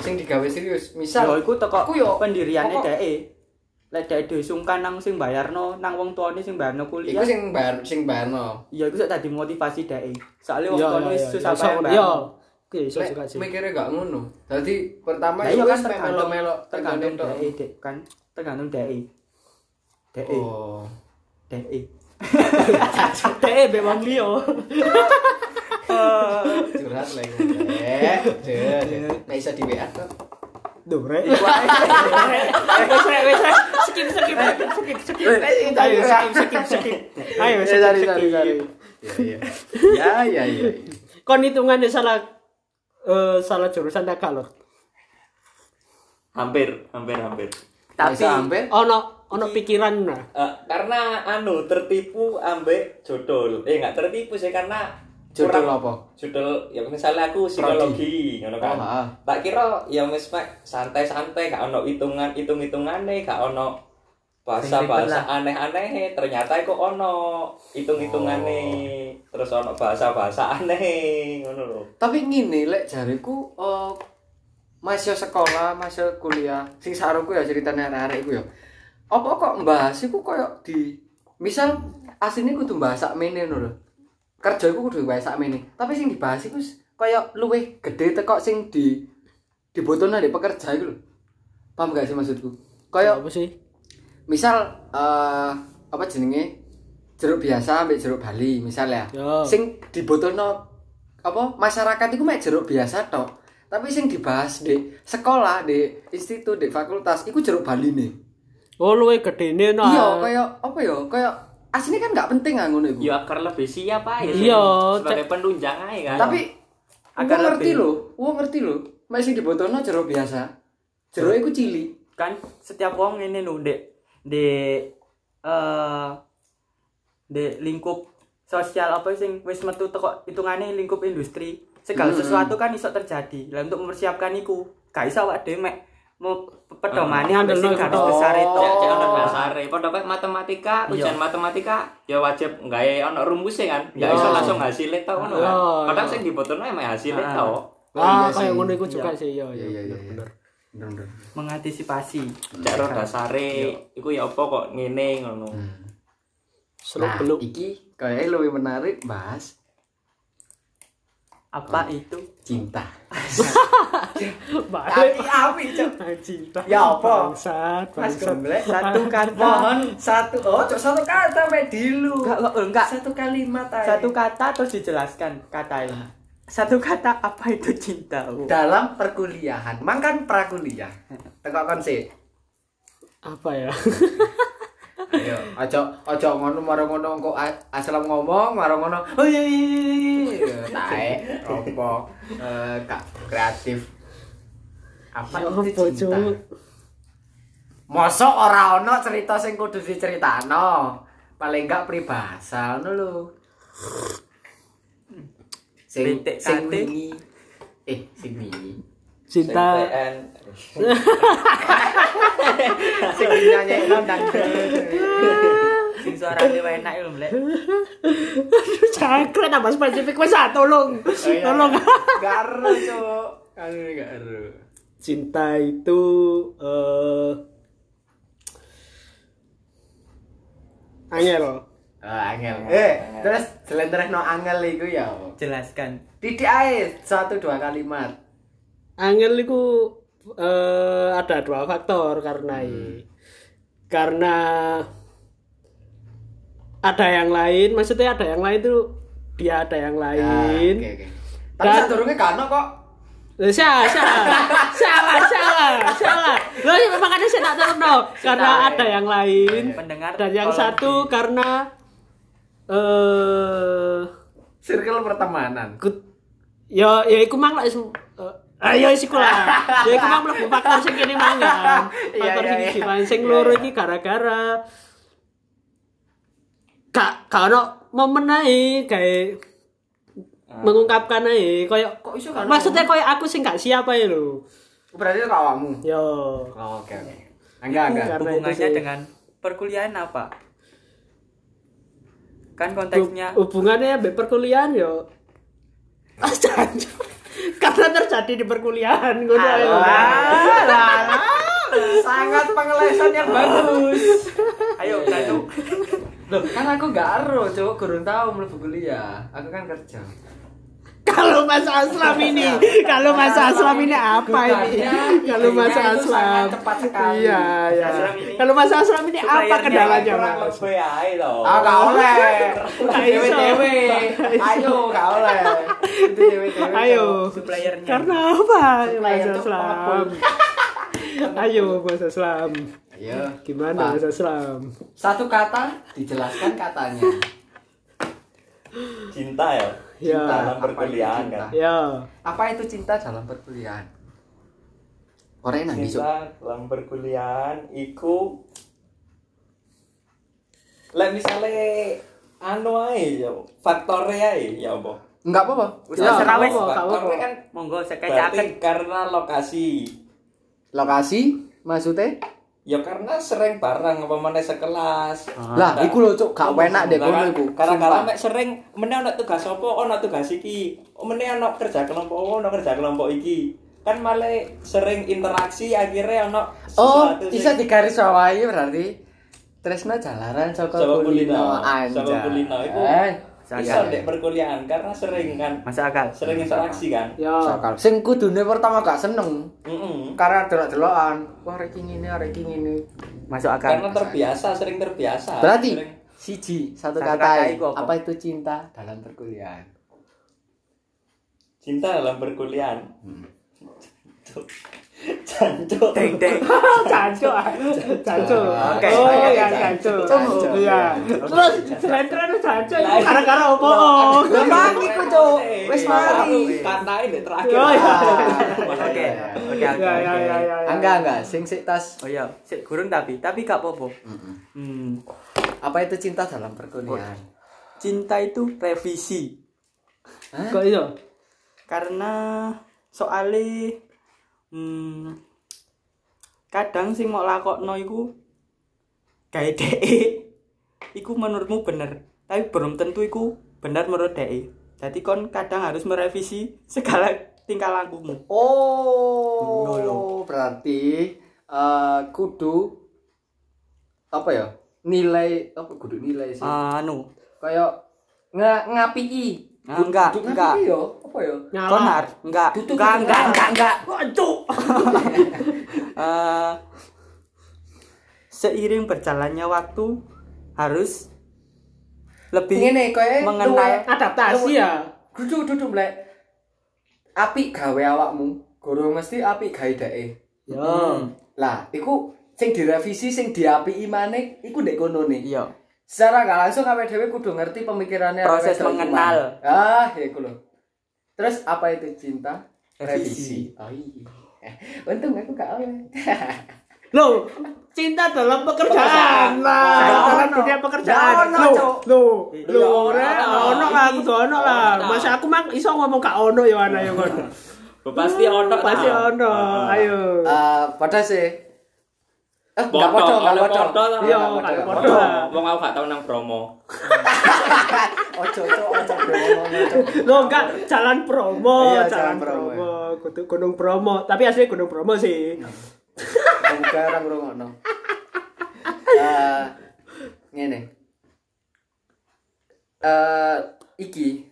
Sing digawe serius. Misal Yo iku teko aku yo pendiriane dhek. Lek dhek dhewe sungkan nang sing bayarno nang wong tuane sing bayarno Iku kuliah. sing bar sing barno. Iya iku sak dadi motivasi dhek. Soale wong tuane wis susah bayar. Iya. Oke, iso juga sih. mikirnya gak ngono. Dadi pertama iku iya kan melo-melo tergantung dhek Dek, kan tergantung dhek. Dhek. Oh. Dhek. Teh be wong liya. curhat lagi eh nggak bisa di WA kok. Wis rek, wis rek. Skip skip skip skip. Ayo skip skip skip. Ayo Eh, ya ya ya ya Kon hitungannya salah eh salah jurusan tak kalau. hampir hampir hampir Tapi Bisa hampir Ono ono pikiran nah. Eh, karena anu tertipu ambek jodol eh nggak tertipu sih karena Kurang- apa? jodol ya misalnya aku psikologi ngono kan. Oh, tak kira ya wis santai-santai gak ono hitungan hitung-hitungane gak ono bahasa-bahasa aneh-aneh ternyata iku ono hitung-hitungane terus ono bahasa-bahasa aneh ngono lho. Tapi ngene lek jariku eh masih sekolah masih kuliah sing saruku ya ceritanya arek-arek iku ya. Apa kok mbahas iku koyo di misal asline kudu bahas sakmene ngono lho kerja iku kudu bahas sakmene tapi sing dibahas iku koyo luwih gede teko sing di dibutuhno di pekerja iku lho. Paham gak sih maksudku? Koyo Apa sih? misal eh apa jenenge? Jeruk biasa ambek jeruk Bali misalnya Ya. sing dibutuhno apa masyarakat itu mek jeruk biasa tok. Tapi sing dibahas di sekolah di institut di fakultas iku jeruk Bali nih. Oh luwe gedene nah. iya kaya apa ya kaya aslinya kan nggak penting ah ngono iku. Ya agar lebih siap aja Iya, sebagai penunjang aja kan. tapi Agar ngerti lho wong ngerti lho. Mek sing dibutuhno jeruk biasa. Jeruk iku cilik kan setiap wong ini lho dek. Di eh di lingkup sosial apa sing wis metu teko hitungane lingkup industri. Segala Hmm. sesuatu kan iso terjadi. Lah untuk mempersiapkan iku gak iso awak dhewe mek. mau pedomane Ah, ambek sing garis itu. besar itu cek ono dasare padha matematika Iya. ujian matematika ya wajib gawe ono rumusnya kan ya Iya. iso langsung hasilnya tau ngono kan Iya, padahal iya. sing dibutuhno emang hasilnya Ah. tau Oh, Ah, iya kayak sih. ngono iku juga Iya. sih, iya Iya, iya iya, iya. bener. bener-bener mengantisipasi cek dasare iku ya apa kok ngene ngono Seluk nah beluk. iki kayaknya lebih menarik bahas apa itu cinta Balik. api cok cinta. Ya apa? Bangsat, Mas bangsat. Gemblek satu kata mohon satu oh cok satu kata mek dilu enggak enggak, enggak satu kalimat aja. satu kata terus dijelaskan kata ini satu kata apa itu cinta Oh. dalam perkuliahan mangkan prakuliah tengok kon sih Apa ya? ayo ojo ojo ngono marang ngono kok asal ngomong marang ngono oh iya iya tae opo eh kreatif apa Ya itu cinta? Mosok ora ono cerita sing kudu diceritakno. Paling enggak pribahasa ngono lho. Sing sing wingi. Eh, sing wingi. Cinta CPN. Sing dinyanyi nang Sing suarane wae enak lho, Mlek. Jangkrik tambah spesifik wis ah, tolong. Tolong. Gak ero, Cuk. Anu gak ero. Cinta itu eh angel. Ah, angel. Eh, terus jelentrehno angel iku ya. apa? Jelaskan. Titik ae satu dua kalimat. Angel itu eh ada dua faktor karena karena ada yang lain, maksudnya ada yang lain itu dia ada yang Ah, lain. Oke, oke. Tapi Dan- sadurunge kan kok. Lah, Salah, salah, salah, salah, salah. Lah ya makanya saya tak tahu no. Karena Salah. ada yang lain. Pendengar Dan yang satu karena eh Circle pertemanan. Ya ya iku mang is- eh, ayo iku lah. Ya iku mang mlebu faktor sing kene mang kan. Iya, Faktor iya, sing iya. iki mang sing Iya, loro iya. iki gara-gara gak gak ono momen ae kayak mengungkapkan ae koyo Kok iso kan? maksudnya koyo aku sing gak siap ae lho. berarti itu awakmu. Yo. Oh, oke oke. Enggak, enggak. Karena itu Hubungannya dengan perkuliahan apa? Kan konteksnya Hub- hubungannya mbek perkuliahan yo. Ah, jancuk. Karena terjadi di perkuliahan lho. Sangat pengelesan yang bagus. ayo satu Loh, kan aku gak ero, Cuk. Kurang tahu mlebu kuliah. Aku kan kerja. Kalau Mas Aslam ini, kalau Mas Aslam ini apa ini? Kalau Mas idenya itu Aslam. Iya, iya. Kalau Mas Aslam ini apa kendalanya, Mas? Ah, gak oleh. Dewe-dewe. Ayo, gak oleh. Itu dewe-dewe. Ayo. suppliernya Karena apa, Mas Supplier tuh Aslam? Ayo, Mas Aslam. Ayo. Gimana, Pak. Mas Aslam? Satu kata dijelaskan katanya. Cinta ya. Ya. Dalam Apa perkuliahan itu kan. cinta? Ya, Apa itu cinta dalam perkuliahan? Orang besok. Cinta dalam perkuliahan iku Lek misale anu ae ya faktore ae ya apa? Enggak apa-apa. Wis Ya, Faktore apa-apa. kan monggo berarti sekeceaken karena lokasi. Lokasi maksudnya? Ya karena sering bareng apa mana sekelas. Lah, iku lho, Cuk, gak enak deh kono iku. Karena Sumpah. kalau mek sering meneh ana tugas apa, ana tugas iki. Meneh ana kerja kelompok, oh, ana kerja kelompok iki. Kan malah sering interaksi akhirnya ana Oh, bisa digaris bawahi berarti Tresno jalaran saka kulino kulino. anjay. Saka kulino iku. Iso ndek perkuliahan karena sering kan masuk akal sering interaksi kan. ya. sakal. Sing kudune pertama gak seneng Heeh. karena delok-delokan. Wah, rek ngene, rek ngene. masuk akal Karena terbiasa, sering terbiasa. Berarti Sering- siji satu, Satu kata, kata iku apa? apa itu cinta dalam perkuliahan? cinta dalam perkuliahan. Hmm. Jancuk. deng deng Cancuk, cancuk. Oke, Oh, ya. Cancuk. Iya. Terus selentren itu cancuk itu gara-gara opo? Lah mang iku, Cuk. Wis mari. Katain dek terakhir. Oh, iya. oke oke Ya, oke ya, ya, ya. Enggak, enggak, sing sik tas. oh iya sik gurung tapi tapi gak apa-apa hmm Apa itu cinta dalam perkuliahan? cinta itu revisi Kok iso? karena soalnya hmm, kadang sing mau lakokno iku gawe dhek iku menurutmu bener tapi belum tentu iku benar menurut dhek jadi kon kadang harus merevisi segala tingkah lakumu Oh, Ngono. berarti eh kudu apa ya? Nilai apa kudu nilai sih? anu Kayak nga, ngapii. Ah, enggak, enggak. ya? Apa? Nyala. konar enggak Tutup, enggak enggak enggak enggak Wancuk. Eh, seiring berjalannya waktu harus lebih Ngene kowe mengenal Adaptasi ya. Duduk duduk mlek. Apik gawe awakmu, guru mesti apik gawe dheke. Yo. Hmm, Lah, iku sing direvisi sing diapiki maneh iku ndek kono nih. iya Secara gak langsung awake dhewe kudu ngerti pemikirannya Proses mengenal. Ah, ya iku lho. Terus apa itu cinta? Revisi. Oh iya. Untung aku gak oleh. Loh, cinta dalam pekerjaan lah. Nggak Dalam ono. dunia pekerjaan. Nggak ono, Loh, Cuk. loh, Iya, loh, ono. ono lah, kudu ono lah. Ono. Masa aku mang iso ngomong gak ono ya ana ya kon. Pasti ono Pasti ono. Ayo. Eh, pada sih. Eh, enggak Podo, enggak kalau podo. Iya, Enggak enggak podo. Wong aku gak tau nang Bromo. Ojo, ojo, ojo, bro, ngomong, ojo. Lo enggak jalan promo, Iya, jalan promo, promo, kudu gunung promo. Tapi asli gunung promo sih. Bukan orang ngrungokno. Eh, ngene. Eh, iki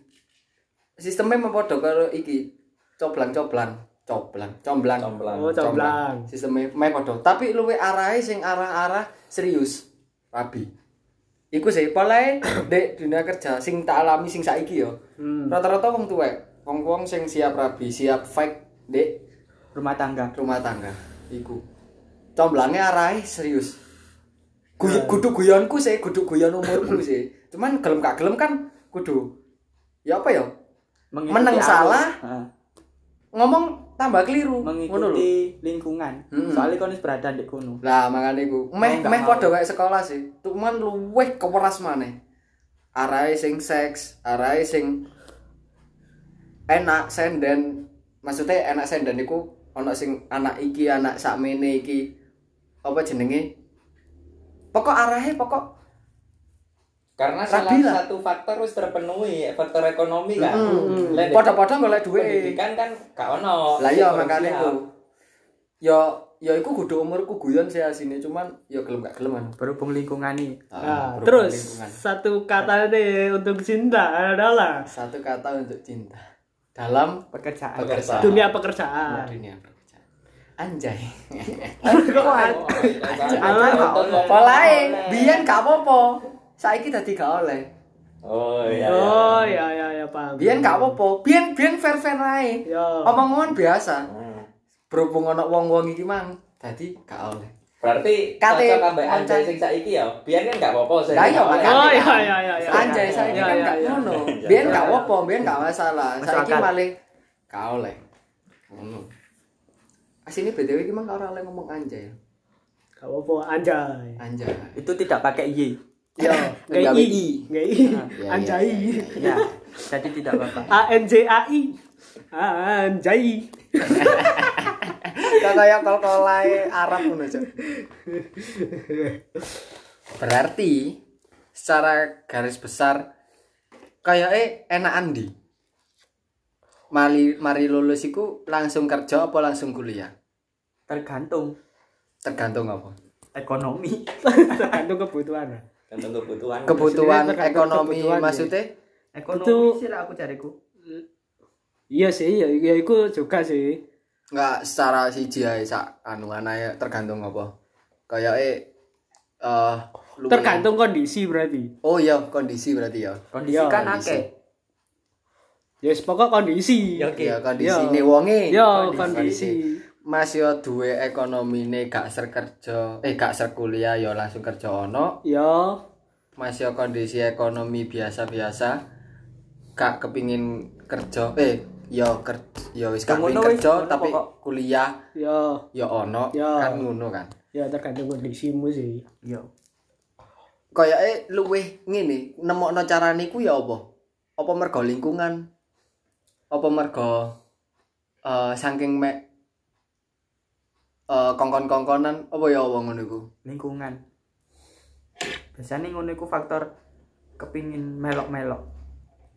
sistemnya mempodo karo iki coblang-coblang, coblang, comblang. Comblang. Oh, comblang. Sistemnya meh podo, tapi luwe arahe sing arah-arah serius. Rabi. Iku sih polahe dek dunia kerja sing tak alami sing saiki yo. Hmm. Rata-rata wong tuwek, wong-wong sing siap rabi, siap fake dek rumah tangga rumah tangga iku comblangnya arahe serius Guy kudu guyonku sih kudu guyon umurku sih cuman gelem gak gelem kan kudu ya apa ya Mengikuti Menang arus. salah. Heeh. ngomong tambah keliru. Mengikuti lingkungan. Mm-mm. soalnya kau berada di kono lah makanya iku. Meh meh padha kayak sekolah sih. Cuman luweh keweras maneh. Arahe sing seks arahe sing enak senden. Maksudnya enak senden iku ana sing anak iki anak sakmene iki. Apa jenenge? Pokok arahe pokok Karena Rabi salah lah. satu faktor wis terpenuhi, faktor ekonomi kan. Mm. Lah, padha-padha golek duwe pendidikan kan gak ono. lah iya makane siap. iku ya ya iku kudu umurku guyon sih asine cuman ya gelem gak gelem anu berhubung lingkungan nih Nah, berhubung terus lingkungan. satu kata nih untuk cinta adalah satu kata untuk cinta dalam pekerjaan Pekerjaan. dunia pekerjaan. dunia pekerjaan anjay Kok ada? polahe biyen gak apa-apa saiki dadi gak oleh Oh iya. Oh ya ya ya paham. biyen gak apa-apa biyen biyen fair fair ae Ya. omongan biasa Hmm. berhubung ana wong-wong iki mang dadi gak oleh Berarti Kate- cocok ambek Anjay. sing saiki ya. Biyen kan gak apa-apa sih. Lah iya. Oh ya ya ya ya. anjay saiki Ya, kan gak ngono biyen gak apa-apa biyen gak masalah saiki malah gak oleh ngono asine BTW iki mang ora oleh ngomong anjay Gak apa-apa anjay. anjay itu tidak pakai y Ya, Nggak nggak i. i. Nggak i. Ya, Anjay. jadi tidak apa-apa A N J A I. Anjay. Gak kayak kol-kolai Arab ngono, Cok. Berarti secara garis besar kayak enak andi. Mari mari lulus iku langsung kerja apa langsung kuliah? tergantung Tergantung apa? ekonomi Tergantung kebutuhan. Gantung kebutuhan. Kebutuhan ekonomi kebutuhan, ya. maksudnya ekonomi Itu- sih lah aku cariku Iya sih, ya, ya itu juga sih. nggak secara siji ae sak anu ae tergantung apa? Kayak eh eh, luwih- Tergantung kondisi berarti. Oh iya, kondisi berarti ya. kondisi Iya, kan akeh Ya yes, pokok kondisi. Ya, Oke. Ya kondisi Iya. ne wonge. Ya Kondisi. kondisi. Mas yo duwe ekonomine gak ser kerja, eh gak ser kuliah yo langsung kerja ono. Ya, Mas yo kondisi ekonomi biasa-biasa gak kepingin kerja, eh yo kerja yo wis gak kepingin kerja tapi pokok. kuliah ya, yo ono Ya. kan ngono kan. ya tergantung kondisimu sih. yo Kayake luwih ngene, nemokno carane ku ya apa? Apa mergo lingkungan? Apa mergo eh saking mek eh kongkon-kongkonan apa ya wong ngono iku? lingkungan biasanya ngono iku faktor kepingin melok-melok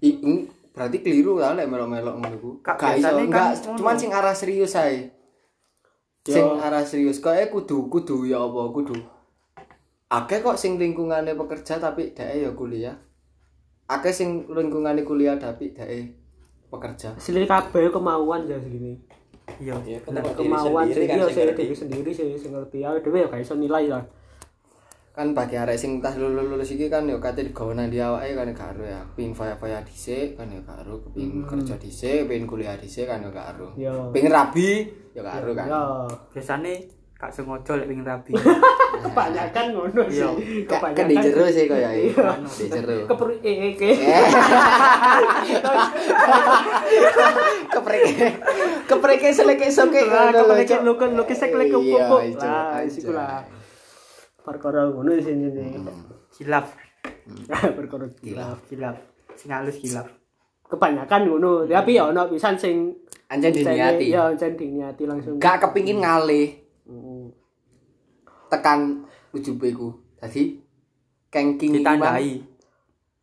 I, mm, berarti keliru lah lek melok-melok ngono iku. Gak iso, kan enggak, cuman sing arah serius ae. Sing arah serius kaya kudu kudu ya apa kudu. Akeh kok sing lingkungane pekerja tapi dhek ya kuliah. Akeh sing lingkungane kuliah tapi dhek pekerja. Asli kabeh kemauan ya segini. Iya Ya, Kemauan sendiri sih kan iya sih diri sendiri sih sing ngerti ya dhewe ya gak iso nilai lah. Kan bagi arek sing entah lulus lulus iki kan ya kate digawe nang di awake kan gak ero ya. Pengin faya-faya dhisik kan ya gak ero, kepengin kerja dhisik, pengin kuliah dhisik kan ya gak ero. Ya. Pengin rabi ya gak ero kan. Ya, biasanya kak sengaja lek pengen rabi kebanyakan ngono sih. Iya. Kan kan di jero sih kaya iki. Di jero. Keper eh eh ke. kepreke kepreke seleke soke Lah kepreke lu kan lu kesek lek Iya, opo. ijo, Lah isiku lah. Perkara ngono sih ini. hilaf Perkara gila. hilaf sing halus hilaf Kebanyakan ngono, tapi ya ono pisan sing Anjen diniati. ya ancen diniati langsung Gak kepingin ngalih. Tekan ujube ku. Dadi kengking ditandai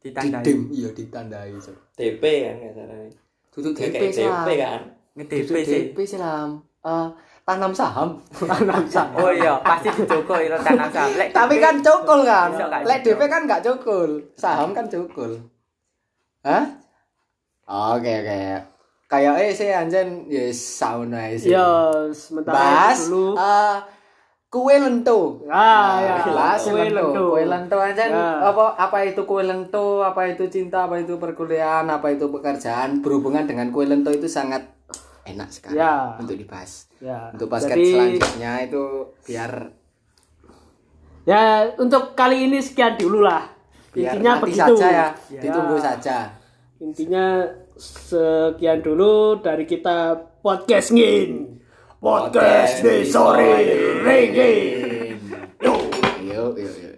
ditandai didim iya ditandai Cuk. DP kan kasarane Duduk kayak DP DP kan sih DP sih Lam. Eh, tanam saham. tanam saham oh iya pasti dijogo itu tanam saham Lek Tapi DP kan cokol kan. Lek. DP kan gak cokol. Saham kan cokol. Hah? Oke oke. Kayak eh sih anjen ya sauna sih. ya sementara Bahas dulu eh, kue lento. ah ya Bahas kue lento Kue lento anjen Ya. apa apa itu kue lento, apa itu cinta, apa itu perkuliahan, apa itu pekerjaan berhubungan dengan kue lento itu sangat enak sekali Ya. untuk dibahas. ya Untuk basket jadi selanjutnya itu biar ya untuk kali ini sekian dulu lah biar intinya begitu saja ya. Ya. Ditunggu saja. intinya sekian dulu dari kita podcast ngin podcast di sore reggae Yuk, yuk.